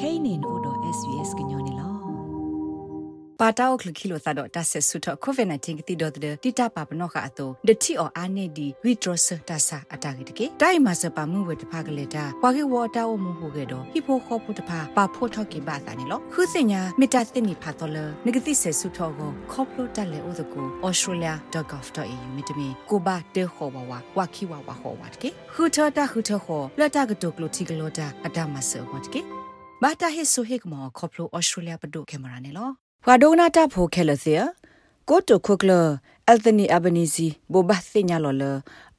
kainin odo svs gnyone lo ပါတောက်ခလခိလိုသတော့တဆက်ဆုတော့ COVID-19 ကတိတော့တဲ့တိတပါပနော့ကအတော့ဒတိအော်အာနေဒီ withdrawal တဆာအတာဂိတကေတိုင်မစပါမှုဝတဖကလေတာဝါကေဝတာဝမှုဟုကေတော့ဟိဖိုခေါ်ဖို့တဖပါဖို့ထော့ကေပါတာနေလို့ခုစညာမီတာသိနေဖတ်တော့လနဂတိဆက်ဆုတော့ကိုခေါပလိုတက်လေဥဒကို australia.gov.au မြတမီကိုဘာတေခေါ်ဝဝဝခိဝဝဟောဝတ်ကေခုထတာခုထခေါ်လက်တာကတုကလိုတီကလိုတာအတမဆောဝတ်ကေ ဘာတာဟစ်ဆိုဟစ်မောခေါပလို australia ပဒုကေမရာနေလို့ဖာဒိုနာတာဖိုခဲလစီယကိုတိုခုကလအယ်သနီအဘနီစီဘောဘသိညာလော်လ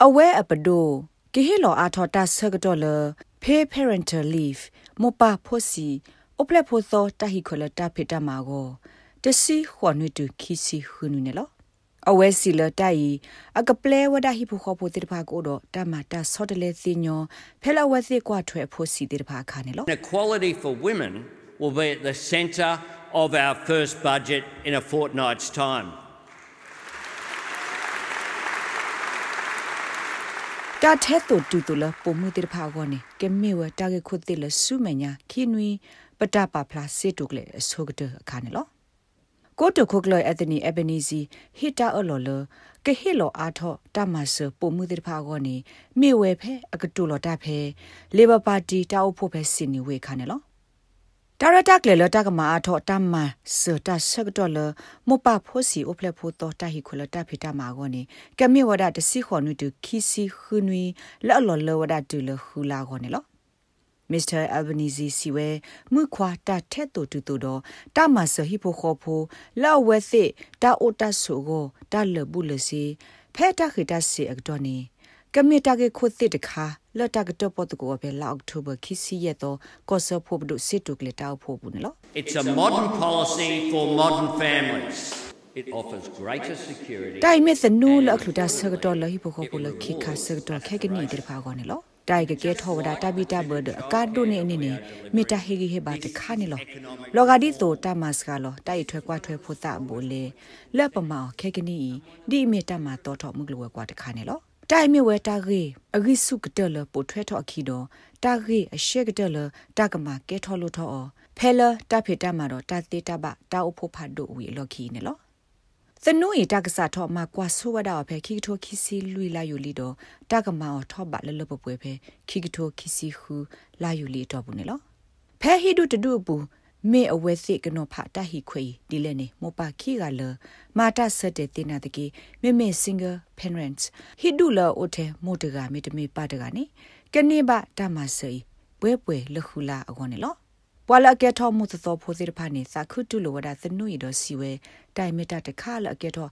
အဝဲအပဒိုကိဟီလောအာထောတာဆကတော်လ pay parental leave မပဖို့စီအပလက်ဖို့သောတဟိခလတာဖိတမာကိုတစီခွန်နွတူခီစီခုနုနေလော အဝဲစီလတိုင်အကပလဲဝဒဟိဖို့ခေါ်ဖို့တိတဖာကိုတော့တမတာဆော့တလေစီညောဖဲလဝဲစီကွာထွဲဖို့စီတိတဖာခါနေလော Equality for women will be at the centre of our first budget in a fortnight's time. တာထဲတူတူတူလပုံမှုတိဖာကောနေကမေဝတာကခုတိလဆုမညာခိနွီပတပါဖလာစေတုကလေအဆုကတအခါနေလော ကိုတုခုကလအတနီအဘနီစီဟီတာအလောလကဟီလောအာထောတမဆပုံမှုတိဖာကောနေမေဝဲဖဲအကတူလောတာဖဲလေဘာပါတီတာအဖို့ဖဲစင်နီဝေခါနေလောဒါရတာကလေလတာကမာအထောတမ္မာစတာဆက်တော်လမပဖို့စီအိုဖလက်ဖို့တော့တဟိခလတာဖိတာမာကောနေကမေဝဒတစီခွန်နုတခီစီခွနွီလော်လော်လောဝဒတူလခူလာကောနေလော Mr. Albanese siwe mu khwa ta the to tu to do ta ma so hi pho kho pho la we se ta o ta so go ta le bu le si phe ta khi ta si ak do ni ကမီတာကေခုသစ်တခါလတ်တကတော့ပတ်ကိုပဲလာအောက်တိုဘာခီစီရတော့ကောဆဖို့ဘဒုစစ်တုကလေတောက်ဖို့ဘူးနော် It's a modern policy for modern families. It offers greater security. တိုင်မစ်နူလအခလူတာဆကတော့လဟိဖို့ခုလခိခါဆကတော့ခဲကနီတဲ့ဖာကောနေလော တိုင်ကကဲထောဝဒတာဘီတာဘဒအကာဒိုနေနေနေမီတာဟေဂီဟေဘာတခါနေလောလောဂါဒီတိုတာမတ်စကလောတိုင်ထွဲကွာထွဲဖို့တာဘိုလေလက်ပမောခဲကနီဒီမီတာမတော်တော်မုကလဝကွာတခါနေလောတိုင်မြဝဲတာဂေအဂိစုကတလပိုထွဲထော့အခီတော့တာဂေအရှက်ကတလတာကမာကဲထော့လို့ထော့ဖဲလတာဖေတာမှာတော့တာတေတာဘတာအဖို့ဖတ်တို့ဝီလော်ခီနေလော သနူရီတက္ကစာထော့မှာကွာဆိုဝဒါဖဲခိကထိုခိစီလွီလာယူလီတော့တက္ကမာော်ထော့ပါလလပပွဲဖဲခိကထိုခိစီခူလာယူလီတော့ဘူးနေလောဖဲဟီဒုတဒုဘူးမေအဝဲစစ်ကနောဖတာဟီခွေဒီလဲနေမောပါခိကလမာတာဆက်တဲ့တင်နာတကေမေမေ single parents ဟီဒူလာအိုတဲမိုတကမေတမေပါတကနေကနေဘတာမဆေပွဲပွဲလခူလာအကောနေလောပွာလကဲထောမှုသောဖိုစီတဖာနေစာခုတုလိုဝဒသနုရတော့စီဝဲ တိုင်မတတခါလကဲထော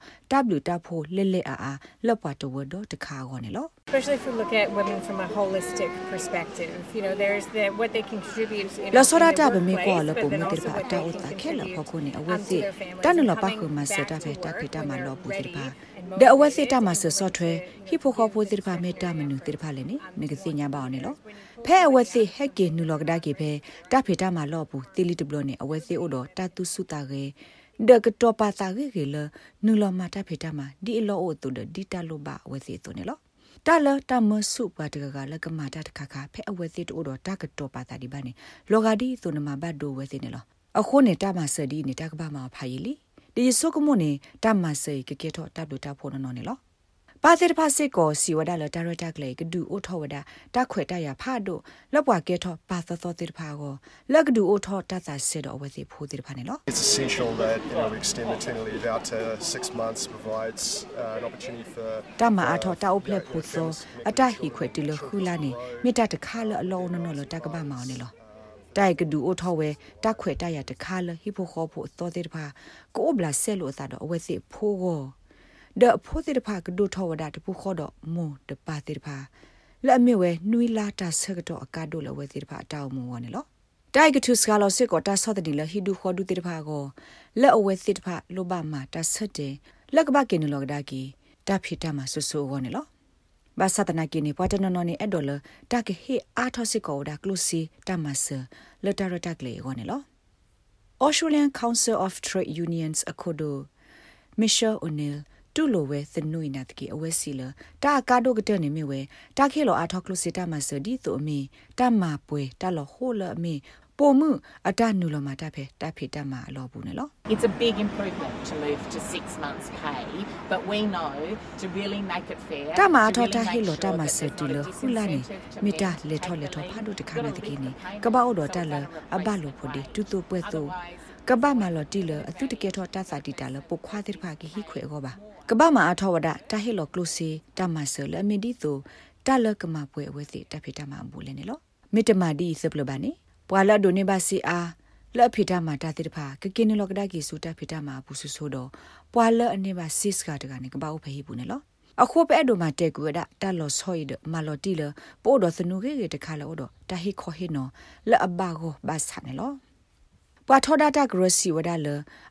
W တဖိုလဲလဲအာအာလော့ပွားတဝတော့တခါကောနေလော Especially if we look at women from a holistic perspective, you know, there's the what they contribute in, la in sora the ta be me ko workplace, la but po then me also tir pa what ta they o can ta ke la contribute ko ko ne um, awe to si their families ta no and la pa coming ko ma se back ta to be ta work pe ta ma when lo they're pu tir pa ready and de awe si motivated ta ma and se so willing thwe to, hi pho kho pu tir pa me ta ma nu tir pa le ni me ke si nya ba ne lo phe awe si he ke nu lo ga da ke phe ta phe ta ma lo pu ti li tu blo ne awe si o do ta tu su ta ge de ke to pa ta ge ge le nu lo ma ta phe ta ma di lo o tu de di ta lo ba awe si tu ne lo တာလတာမဆုပါတကကလကမာတာတခါခါဖဲအဝဲစစ်တို့တော့တာကတော့ပါတာဒီပါနေလောဂါဒီဆိုနမဘတ်ဒိုဝဲစနေလောအခုနေတာမဆဒီနေတာကဘာမှာဖာယီလီဒီဆုကမနေတာမဆေကကေတော့တပ်လို့တာဖို့နော်နေလော ပါစေတဖာစစ်ကိုစီဝဒါလဒါရတာကလေကဒူအိုထောဝဒါတခွေတရဖာတို့လောက်ပွားကေထောပါသသောတေတဖာကိုလက်ကဒူအိုထောတသစစ်တော့ဝဲစီဖိုးတေတဖာနေလော It's essential that you know, we extend maternity leave out to six months provides uh, an opportunity for တမအထောတာအုပ်ဖလက်ဖို့သောအတဟိခွေတီလခူလာနေမိတတခါလအလုံးနော်နော်လတကပမောင်းနေလောတိုက်ကဒူအိုထောဝဲတခွေတရတခါလဟိဖို့ခေါ်ဖို့သောတေတဖာကိုဘလာဆဲလို့သာတော့အဝဲစီဖိုးကို ဒဖိုးတေတဖာကဒူထောဝဒတပူခေါ်တော့မွန်တပါတေတဖာလက်မေဝဲနွီလာတာဆကတော့အကားတို့လဝဲတေတဖာတောင်းမဝနေလောတိုက်ကထုစကလောစစ်ကိုတာဆော့တဲ့လဟီဒူခေါ်ဒူတေတဖာကိုလက်အဝဲတေတဖာလိုဘာမာတာဆက်တယ်လက်ကဘကင်းလောကဒါကီတာဖီတာမဆူဆူဝနေလောဘာသတနာကိနေပွားတနနနေအဒေါ်လတာကဟေအာထောစစ်ကိုဒါကလုစီတာမဆလတာရတာကလေဝနေလော Australian Council of Trade Unions Akodo Michelle O'Neill တူလိုဝဲသနွိနာတကီအဝဲစီလတာကာဒိုကတဲ့နေမြဝဲတာခေလောအာထောကလုစီတာမဆဒီတုအမီတာမပွဲတာလောဟိုလအမီပိုမှုအတနူလမှာတဖဲတဖေတမှာအလောဘူးနော် It's a big improvement to move to six months' pay, but we know to really make it fair. တမ to အထော really တ make ဟီလိုတ sure မ that စ there's တူ not လ a ဟူလာနေ disincentive to မီတာ meet လေထော်လေထော်ဖာဒုတခါနာတကိနေကပအော်တော်တလအဘလိုဖို့ဒီတူတူပွဲတူ ကပမလော်တီလအတုတကေထောတသတိတလပုခွာတိဖာကီဟိခွေကောပါကပမအထောဝဒတဟီလိုကလုစီတမဆလမီဒီတူတလကမပွဲဝဲစီတဖိတမဘူးလေနေလောမေတ္တမဒီစပလဘာနေပွာလာဒိုနေပါစီအားလက်ဖိတမတာတိတဖာကကင်းလောကဒါကီစူတဖိတမဘူးဆူဆိုတော့ပွာလအနေပါစစ်ကတကနေကပအောဖဟိဘူးနေလောအခုပဲဒိုမာတက်ကူဒတာလောဆွိဒမလော်တီလပို့တော့စနုကေတခါလောတော့တဟိခောဟိနောလက်အဘကိုဘာဆာနေလော ပွာထောဒတာဂရစီဝဒါလ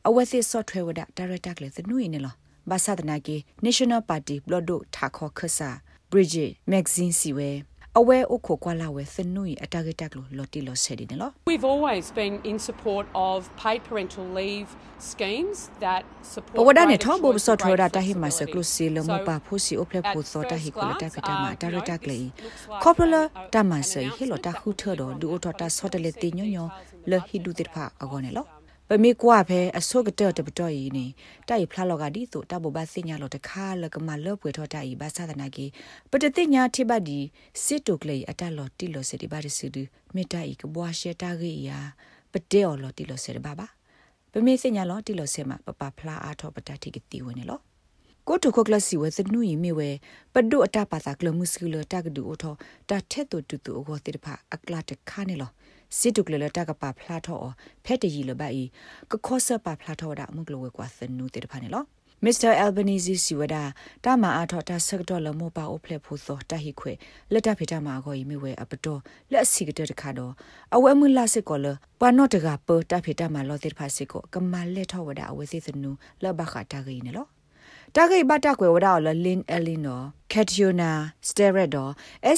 အဝသိဆော့ထွဲဝဒဒါရက်တာကလေသနုရင်းနေလောဘာသာဒနာကေ National Party ဘလဒိုထာခောခဆာ Bridget Magazine စီဝဲအဝဲအိုခိုကွာလာဝဲသနုရအတာဂက်တက်လို့လော်တီလော်ဆယ်ဒီနေလော We've always been in support of paid parental leave schemes that ပ support ဝဒနေ greater ထောဘ choice ဆော့ and ထွဲ greater တာဟိမဆကလု flexibility. စီလမ So, ပါဖူစီအိုဖလက် at ဖူစောတာဟိ first ကိုလတာ glance, ဖတာမ um, တာ you ရ know, တာက လေ this looks like ကောပလ a- a- တာမ an ဆေဟီလိုတာ announcement ခုထော် that တော့ will ဒူအို be ထော်တာ on ဆော့တလေတင်ညည details in the လဟီ budget ဒူတစ်ဖာ document အကောနေ that, လော um, ပမေကွာဖဲအစောကတဲ့တပတော်ဤနေတိုင်ဖလာလောကဒီဆိုတဘဘစညာလောတခါလကမလောပွေထော်တိုင်ဘာသာဒနာကေပတတိညာထိဘဒီစစ်တုကလေအတလောတီလောစဒီဘာရစီဒမေတိုင်ကဘွားရှေတာဂေယာပတေော်လောတီလောစရဘာဘာပမေစညာလောတီလောဆေမပပဖလာအားထောပတတိကတိဝနေလောကိုတုခကလစီဝဲသနူယီမီဝဲပဒုအတပါတာကလမှုစကလတကဒူအထောတာထက်တူတူတူအောတိတဖာအကလာတခါနေလော စစ်တုကလလတကပါဖလာထောဖက်တရီလဘအီကခောဆပါဖလာထောဒါမကလဝဲကွာသနူတိတဖာနေလောမစ္စတာအယ်ဘနီဇီစီဝဒါတာမာအာထောတာဆက်ဒေါ်လမောပါအိုဖလက်ဖို့သောတာဟိခွေလက်တဖေတာမာကိုယီမီဝဲအပတော်လက်စီကတဲ့တခါတော့အဝဲမလာစစ်ကောလပနော့တကပတာဖေတာမာလောတိတဖာစစ်ကိုကမလက်ထောဝဒါအဝဲစီသနူလဘခတာဂိနေလော တာဂိဘတာကွယ်ဝဒါလလင်အလီနိုကက်တီယိုနာစတေရက်ဒို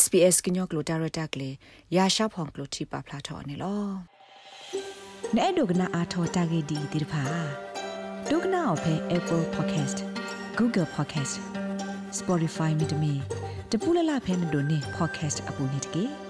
SPS ကညောကလိုတာရတာကလေယာရှာဖောင်ကလိုတီပါဖလာထော်နေလောနဲ့ဒုကနာအာထောတာဂိဒီဒီဖာဒုကနာအဖဲ Apple Podcast Google Podcast Spotify မြေတမီတပူလလဖဲမတို့နေ podcast အပူနေတကေ